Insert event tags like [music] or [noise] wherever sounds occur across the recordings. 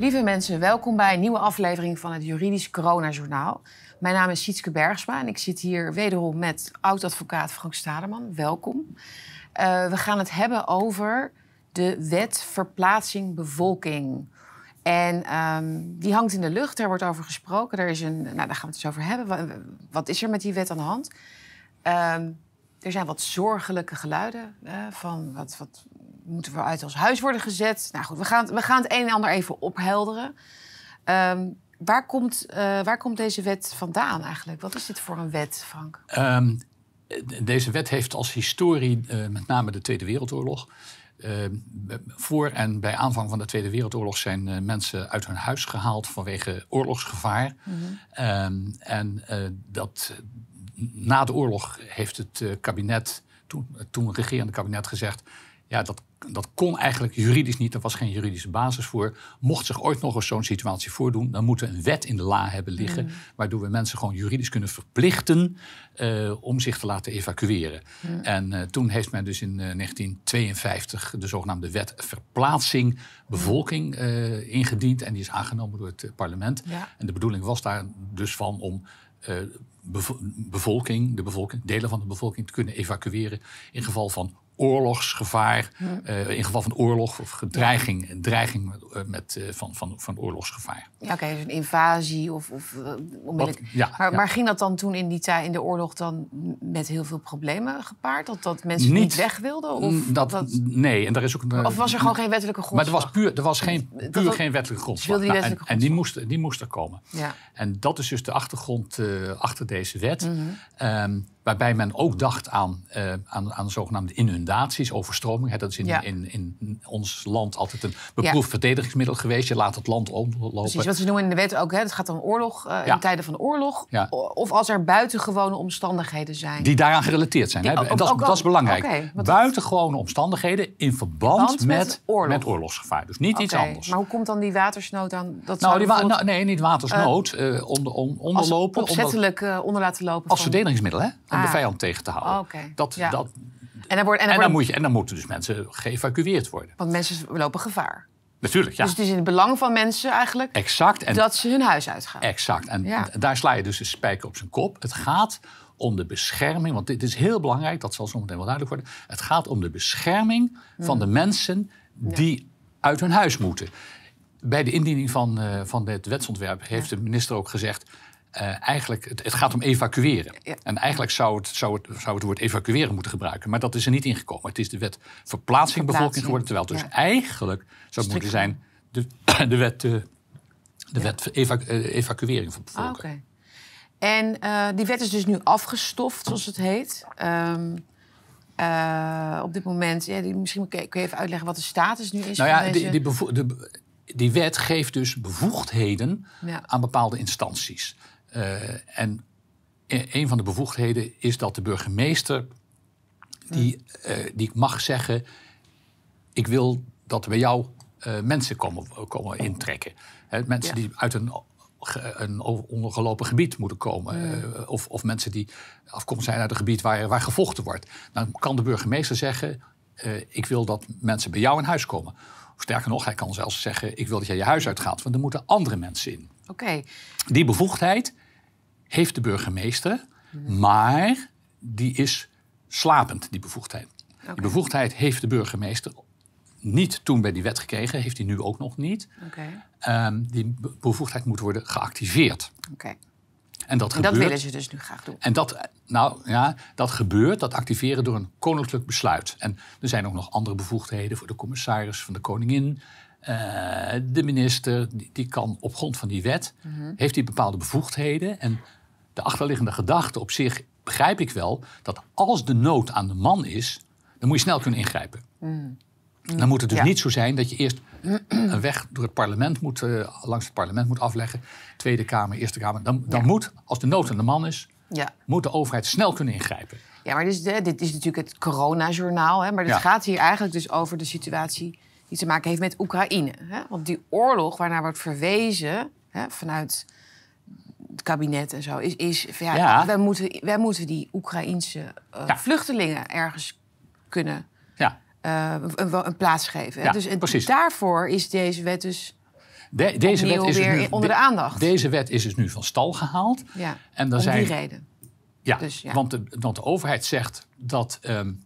Lieve mensen, welkom bij een nieuwe aflevering van het Juridisch Corona-journaal. Mijn naam is Sietske Bergsma en ik zit hier wederom met oud-advocaat Frank Stademan. Welkom. Uh, we gaan het hebben over de wet verplaatsing bevolking. En um, die hangt in de lucht, er wordt over gesproken. Er is een, nou, daar gaan we het eens over hebben. Wat is er met die wet aan de hand? Um, er zijn wat zorgelijke geluiden uh, van wat, wat moeten we uit als huis worden gezet. Nou goed, we gaan, we gaan het een en ander even ophelderen. Um, waar, komt, uh, waar komt deze wet vandaan eigenlijk? Wat is dit voor een wet, Frank? Um, deze wet heeft als historie uh, met name de Tweede Wereldoorlog. Uh, voor en bij aanvang van de Tweede Wereldoorlog zijn uh, mensen uit hun huis gehaald vanwege oorlogsgevaar. Mm -hmm. um, en dat, na de oorlog heeft het kabinet, toen, toen regerende kabinet, gezegd: ja, dat dat kon eigenlijk juridisch niet. Er was geen juridische basis voor. Mocht zich ooit nog eens zo'n situatie voordoen, dan moeten we een wet in de la hebben liggen. Mm. Waardoor we mensen gewoon juridisch kunnen verplichten uh, om zich te laten evacueren. Mm. En uh, toen heeft men dus in uh, 1952 de zogenaamde wet verplaatsing bevolking ingediend. En die is aangenomen door het parlement. Ja. En de bedoeling was daar dus van om bevolking, de bevolking, delen van de bevolking te kunnen evacueren in geval van oorlogsgevaar, uh, in geval van oorlog of dreiging, dreiging met, uh, van, van, van oorlogsgevaar. Ja, oké, dus een invasie of, of. Wat, ja, maar, ja. maar, ging dat dan toen in die tijd in de oorlog dan met heel veel problemen gepaard? Dat, dat mensen niet, niet weg wilden? Of, dat, dat, nee, en daar is ook een, of was er gewoon geen wettelijke grondslag? Maar er was, puur, er was geen, puur dat, geen wettelijke grondslag. Die nou, wettelijke en, en, die, moest, die moest er komen. Ja. En dat is dus de achtergrond uh, achter deze wet. Mm -hmm. um, Waarbij men ook dacht aan, uh, aan, aan zogenaamde inundaties, overstroming. Dat is in, ja. in, in, ons land altijd een beproefd ja. verdedigingsmiddel geweest. Je laat het land onderlopen. Precies, wat ze noemen in de wet ook. Hè, het gaat om oorlog, uh, ja. in tijden van oorlog. Of als er buitengewone omstandigheden zijn. Die daaraan gerelateerd zijn. Die, hè? Ook, dat, ook, dat, is belangrijk. Okay, buitengewone omstandigheden in verband, met, met, oorlog. met, oorlogsgevaar. Dus niet okay. iets anders. Maar hoe komt dan die watersnood aan? Dat nou, die nou, nee, niet watersnood. Uh, onder, on, onderlopen. Als opzettelijk onder, onder laten lopen. Als van... verdedigingsmiddel, hè? Om ah. de vijand tegen te houden. Okay. dat, ja. dat, en, dan, wordt, en, dan, en, dan moet je, en dan moeten dus mensen geëvacueerd worden. Want mensen lopen gevaar. Natuurlijk, ja. Dus het is in het belang van mensen eigenlijk exact. En, dat ze hun huis uitgaan. Exact. En ja. daar sla je dus de spijker op zijn kop. Het gaat om de bescherming, want dit is heel belangrijk, dat zal zo meteen wel duidelijk worden. Het gaat om de bescherming hmm. van de mensen die ja. uit hun huis moeten. Bij de indiening van, uh, van dit wetsontwerp heeft de minister ook gezegd... Uh, eigenlijk, het, het, gaat om evacueren. Ja. En eigenlijk zou het, zou, het, zou het woord evacueren moeten gebruiken. Maar dat is er niet ingekomen. Het is de wet verplaatsing bevolking geworden. Terwijl het dus eigenlijk zou het moeten zijn de, [clears throat] de wet, de, de ja. wet evacu evacuering van bevolking. Ah, okay. En uh, die wet is dus nu afgestoft, zoals het heet. Um, uh, op dit moment, ja, die, misschien kun je even uitleggen wat de status nu is. Nou ja, deze... die, die, de, die wet geeft dus bevoegdheden aan bepaalde instanties. Uh, en een van de bevoegdheden is dat de burgemeester die, uh, die mag zeggen: Ik wil dat bij jou uh, mensen komen, komen intrekken. He, mensen ja. die uit een, een ondergelopen gebied moeten komen. Ja. of, of mensen die afkomstig zijn uit een gebied waar, waar gevochten wordt. Dan kan de burgemeester zeggen: Ik wil dat mensen bij jou in huis komen. Of sterker nog, hij kan zelfs zeggen: Ik wil dat jij je huis uitgaat, want er moeten andere mensen in. Okay. Die bevoegdheid heeft de burgemeester, maar die is slapend, die bevoegdheid. Okay. Die bevoegdheid heeft de burgemeester niet toen bij die wet gekregen, heeft hij nu ook nog niet. Okay. Um, die bevoegdheid moet worden geactiveerd. Okay. En, dat, en gebeurt, dat willen ze dus nu graag doen. En dat, nou, ja, dat gebeurt, dat activeren door een koninklijk besluit. En er zijn ook nog andere bevoegdheden voor de commissaris van de koningin. Uh, de minister, die, die, kan op grond van die wet, mm -hmm. heeft die bepaalde bevoegdheden. En de achterliggende gedachte op zich begrijp ik wel dat als de nood aan de man is, dan moet je snel kunnen ingrijpen. Mm. Dan moet het dus ja. niet zo zijn dat je eerst een weg door het parlement moet, uh, langs het parlement moet afleggen. Tweede Kamer, Eerste Kamer. Dan, dan ja. moet, als de nood aan de man is, ja. moet de overheid snel kunnen ingrijpen. Ja, maar dit is, de, dit is natuurlijk het coronajournaal. Hè, maar het gaat hier eigenlijk dus over de situatie die te maken heeft met Oekraïne. Hè? Want die oorlog waarnaar wordt verwezen hè, vanuit het kabinet en zo, is, is ja, ja. Wij, moeten, wij moeten die Oekraïense uh, ja. vluchtelingen ergens kunnen ja. uh, een, een, plaats geven. Ja, dus precies. daarvoor is deze wet dus de, deze wet is weer nu, onder de aandacht. Deze wet is dus nu van stal gehaald. Ja, en om zijn, die reden. Ja, dus, ja. Want, de, want de overheid zegt dat um,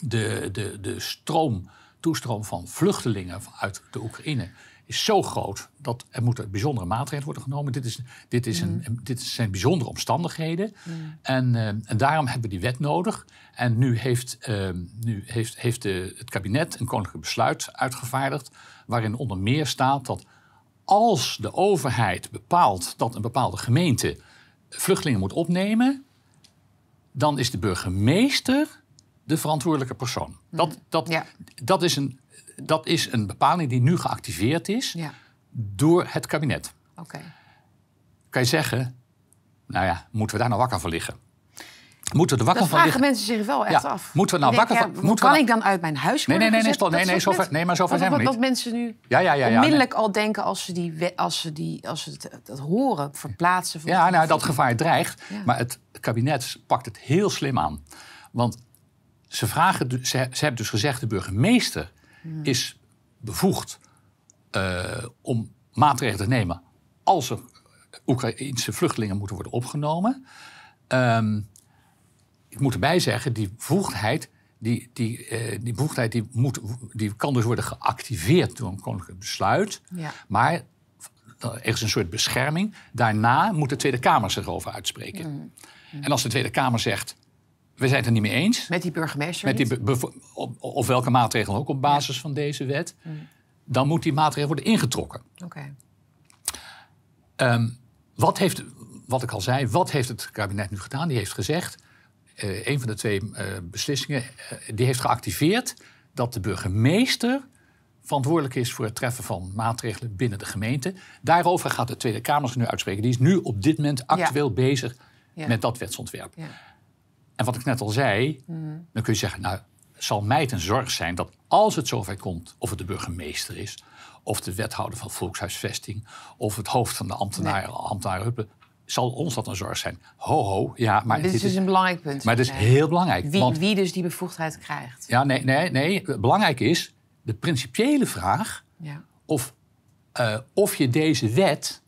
de, de, de stroom, toestroom van vluchtelingen uit de Oekraïne is zo groot dat er moeten bijzondere maatregelen worden genomen. Dit, is, dit, is een, mm. dit zijn bijzondere omstandigheden. Mm. En, uh, en daarom hebben we die wet nodig. En nu heeft, uh, nu heeft, heeft de, het kabinet een koninklijk besluit uitgevaardigd. waarin onder meer staat dat als de overheid bepaalt dat een bepaalde gemeente vluchtelingen moet opnemen. dan is de burgemeester de verantwoordelijke persoon. Dat, mm. dat, ja. dat is een dat is een bepaling die nu geactiveerd is ja. door het kabinet. Oké. Kan je zeggen, nou ja, moeten we daar nou wakker van liggen? Moeten we er wakker dat van liggen? mensen zich wel echt af. Moeten we nou wakker van ja, Kan ik dan uit mijn huis Nee, nee, nee, nee, nee, nee, zover, nee maar zover zijn we niet. Wat mensen nu ja, ja, ja, ja, onmiddellijk al denken als ze, die, als ze, die, als ze het, dat horen, verplaatsen. Ja, nou, dat gevaar dreigt. Maar het kabinet pakt het heel slim aan. Want ze, vragen, ze, ze hebben dus gezegd, de burgemeester Hmm. is bevoegd uh, om maatregelen te nemen als er Oekraïnse vluchtelingen moeten worden opgenomen. Um, ik moet erbij zeggen, die bevoegdheid, die, die, uh, die, bevoegdheid die, moet, die kan dus worden geactiveerd door een koninklijk besluit. Ja. Maar er is een soort bescherming. Daarna moet de Tweede Kamer zich erover uitspreken. Hmm. En als de Tweede Kamer zegt we zijn het er niet mee eens. Met die burgemeester? Met die of welke maatregelen ook op basis van deze wet. Mm. Dan moet die maatregel worden ingetrokken. Oké. Ehm, wat, heeft, wat ik al zei, wat heeft het kabinet nu gedaan? Die heeft gezegd, uh, een van de twee uh, beslissingen, uh, die heeft geactiveerd dat de burgemeester verantwoordelijk is voor het treffen van maatregelen binnen de gemeente. Daarover gaat de Tweede Kamer zich nu uitspreken. Die is nu op dit moment actueel bezig met dat wetsontwerp. Ja. En wat ik net al zei, mm. dan kun je zeggen, nou, zal mij het een zorg zijn dat als het zover komt, of het de burgemeester is, of de wethouder van volkshuisvesting, of het hoofd van de ambtenaren, nee. ambtenaren zal ons dat een zorg zijn. Ho, ho, ja, maar... Dit, is dus een belangrijk punt. Maar het is heel belangrijk. Wie, want, wie dus die bevoegdheid krijgt. Ja, nee, nee, nee. Belangrijk is de principiële vraag ja. of, uh, of je deze wet,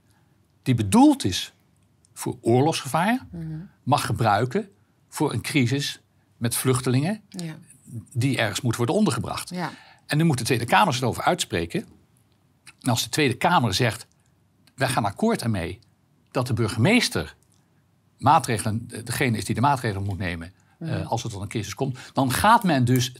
die bedoeld is voor oorlogsgevaar, mm -hmm. mag gebruiken voor een crisis met vluchtelingen ja. die ergens moeten worden ondergebracht. Ja. En nu moet de Tweede Kamer zich erover uitspreken. En als de Tweede Kamer zegt, wij gaan akkoord ermee dat de burgemeester maatregelen, degene is die de maatregelen moet nemen uh, als er tot een crisis komt, dan gaat men dus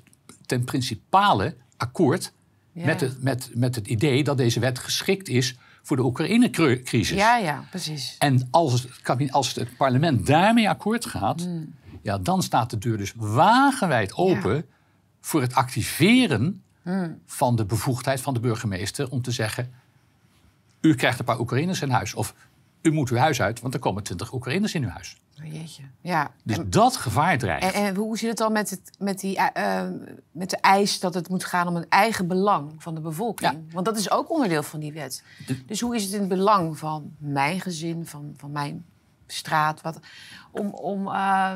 ten principale akkoord met, het, met, met het idee dat deze wet geschikt is voor de Oekraïne-crisis. Ja, ja, precies. En als het, als het parlement daarmee akkoord gaat, hmm ja, dan staat de deur dus wagenwijd open voor het activeren hmm. van de bevoegdheid van de burgemeester om te zeggen: U krijgt een paar Oekraïners in huis. Of u moet uw huis uit, want er komen twintig Oekraïners in uw huis. Oh, jeetje. Ja. Dus dat gevaar dreigt. En, en, hoe zit het dan met, het, met, die, uh, met de eis dat het moet gaan om een eigen belang van de bevolking? Ja. Want dat is ook onderdeel van die wet. Dus hoe is het in het belang van mijn gezin, van, van mijn straat, wat, om, om uh,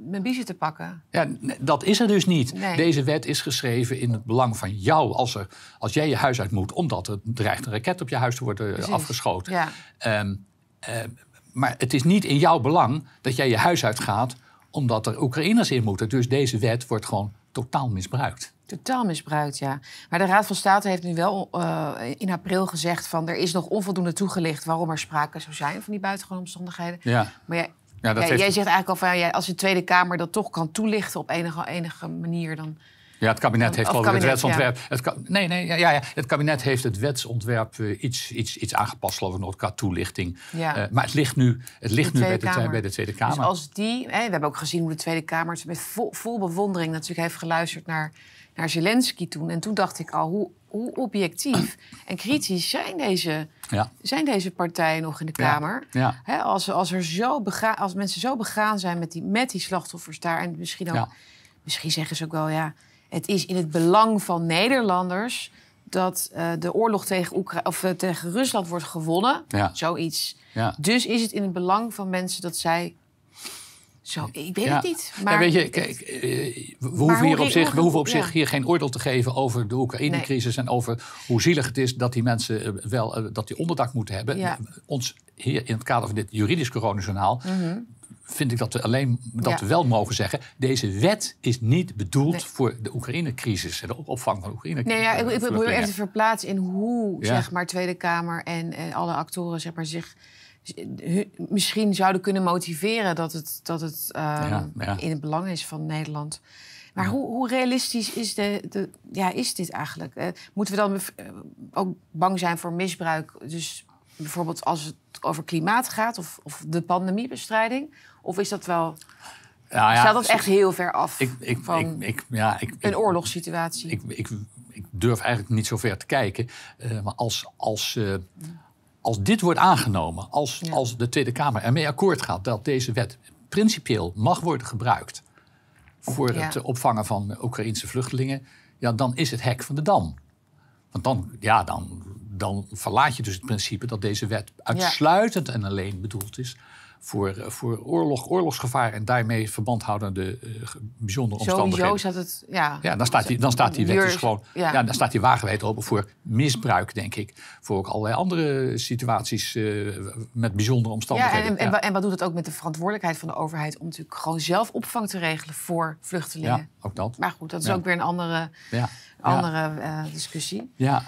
mijn biezen te pakken. Ja, dat is er dus niet. Deze wet is geschreven in het belang van jou als, er, als jij je huis uit moet, omdat er dreigt een raket op je huis te worden afgeschoten. Ja. Um, maar het is niet in jouw belang dat jij je huis uitgaat omdat er Oekraïners in moeten. Dus deze wet wordt gewoon totaal misbruikt. Totaal misbruikt, ja. Maar de Raad van State heeft nu wel uh, in april gezegd van er is nog onvoldoende toegelicht waarom er sprake zou zijn van die buitengewone omstandigheden. Ja. Maar ja, ja, dat Jij zegt eigenlijk al van ja, als de Tweede Kamer dat toch kan toelichten op enige, enige manier, dan. Ja, het kabinet heeft al het wetsontwerp. Het, nee, nee, ja, ja, het kabinet heeft het wetsontwerp uh, iets, iets, iets aangepast, geloof ik nog, qua toelichting. Ja. Uh, maar het ligt nu, het ligt nu bij, de, bij de Tweede Kamer. Dus als die, we hebben ook gezien hoe de Tweede Kamer met vol, vol bewondering natuurlijk heeft geluisterd naar, naar Zelensky toen. En toen dacht ik al, hoe, hoe objectief en kritisch zijn deze, ja. zijn deze partijen nog in de Kamer? Ja. als, als, er zo begaan, als mensen zo begaan zijn met die, met die slachtoffers daar... en misschien, ook, misschien zeggen ze ook wel, ja... het is in het belang van Nederlanders... dat uh, de oorlog tegen, Oekra of, uh, tegen Rusland wordt gewonnen. Zoiets. Dus is het in het belang van mensen dat zij Zo, ik weet het niet. Maar ja, weet je, kijk, eh, we, hoeven hier, op zich, we hoeven op zich hier geen oordeel te geven over de Oekraïne-crisis en over hoe zielig het is dat die mensen eh, wel eh, dat die onderdak moeten hebben. Ja. Ons hier in het kader van dit juridisch coronajournaal Mhm. vind ik dat we alleen dat Ja. we wel mogen zeggen: deze wet is niet bedoeld Nee. voor de Oekraïne-crisis en de opvang van Oekraïne. Nee, ja, ik, ik probeer even te verplaatsen in hoe Ja. zeg maar, Tweede Kamer en, en alle actoren zeg maar, zich misschien zouden kunnen motiveren dat het, dat het Ja, ja. in het belang is van Nederland. Maar hoe, hoe realistisch is, de, de, ja, is dit eigenlijk? Eh, moeten we dan eh, ook bang zijn voor misbruik? Dus bijvoorbeeld als het over klimaat gaat of, of de pandemiebestrijding? Of is dat wel, Nou ja, staat dat echt heel ver af Ik, ik, van ik, ik, ja, ik, een oorlogssituatie? Ik, ik, ik durf eigenlijk niet zo ver te kijken. Eh, maar als, als, eh, als dit wordt aangenomen, als, Ja. als de Tweede Kamer ermee akkoord gaat dat deze wet principieel mag worden gebruikt voor Ja. het opvangen van Oekraïnse vluchtelingen, ja, dan is het hek van de dam. Want dan, ja, dan, dan verlaat je dus het principe dat deze wet uitsluitend en alleen bedoeld is voor, eh, voor oorlog, oorlogsgevaar en daarmee verband houdende eh, bijzondere omstandigheden. Sowieso staat het, ja. Ja, dan staat die, dan staat die wet dus gewoon. ja. Ja. dan staat die wagenwijd open voor misbruik, denk ik. Voor ook allerlei andere situaties eh, met bijzondere Ja, omstandigheden. en, en, en wat doet het ook met de verantwoordelijkheid van de overheid om natuurlijk gewoon zelf opvang te regelen voor vluchtelingen? Ja, ook dat. Maar goed, dat is Ja. ook weer een andere, Ja, andere discussie. ja.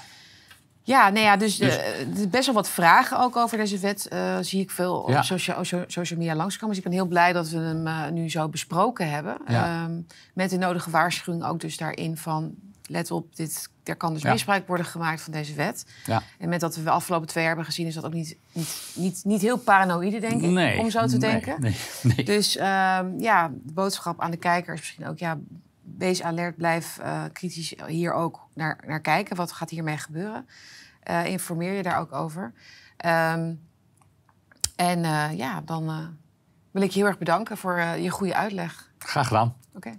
Ja, nee, ja, dus, Dus- eh, er best wel wat vragen ook over deze wet. eh, zie ik veel op Ja. social, so- social media langskomen. Dus ik ben heel blij dat we hem eh, nu zo besproken hebben. Ja. Ehm, met de nodige waarschuwing ook dus daarin van... let op, dit, er kan dus Ja. misbruik worden gemaakt van deze wet. ja. En met dat we de afgelopen twee jaar hebben gezien... is dat ook niet, niet, niet, niet heel paranoïde, denk ik, Nee, om zo te nee, denken. Nee, nee. Dus ehm, ja, de boodschap aan de kijker is misschien ook... ja, wees alert, blijf eh, kritisch hier ook naar, naar kijken. Wat gaat hiermee gebeuren? Eh, informeer je daar ook over. Ehm, en eh, ja, dan wil ik je heel erg bedanken voor je goede uitleg. Graag gedaan. Oké.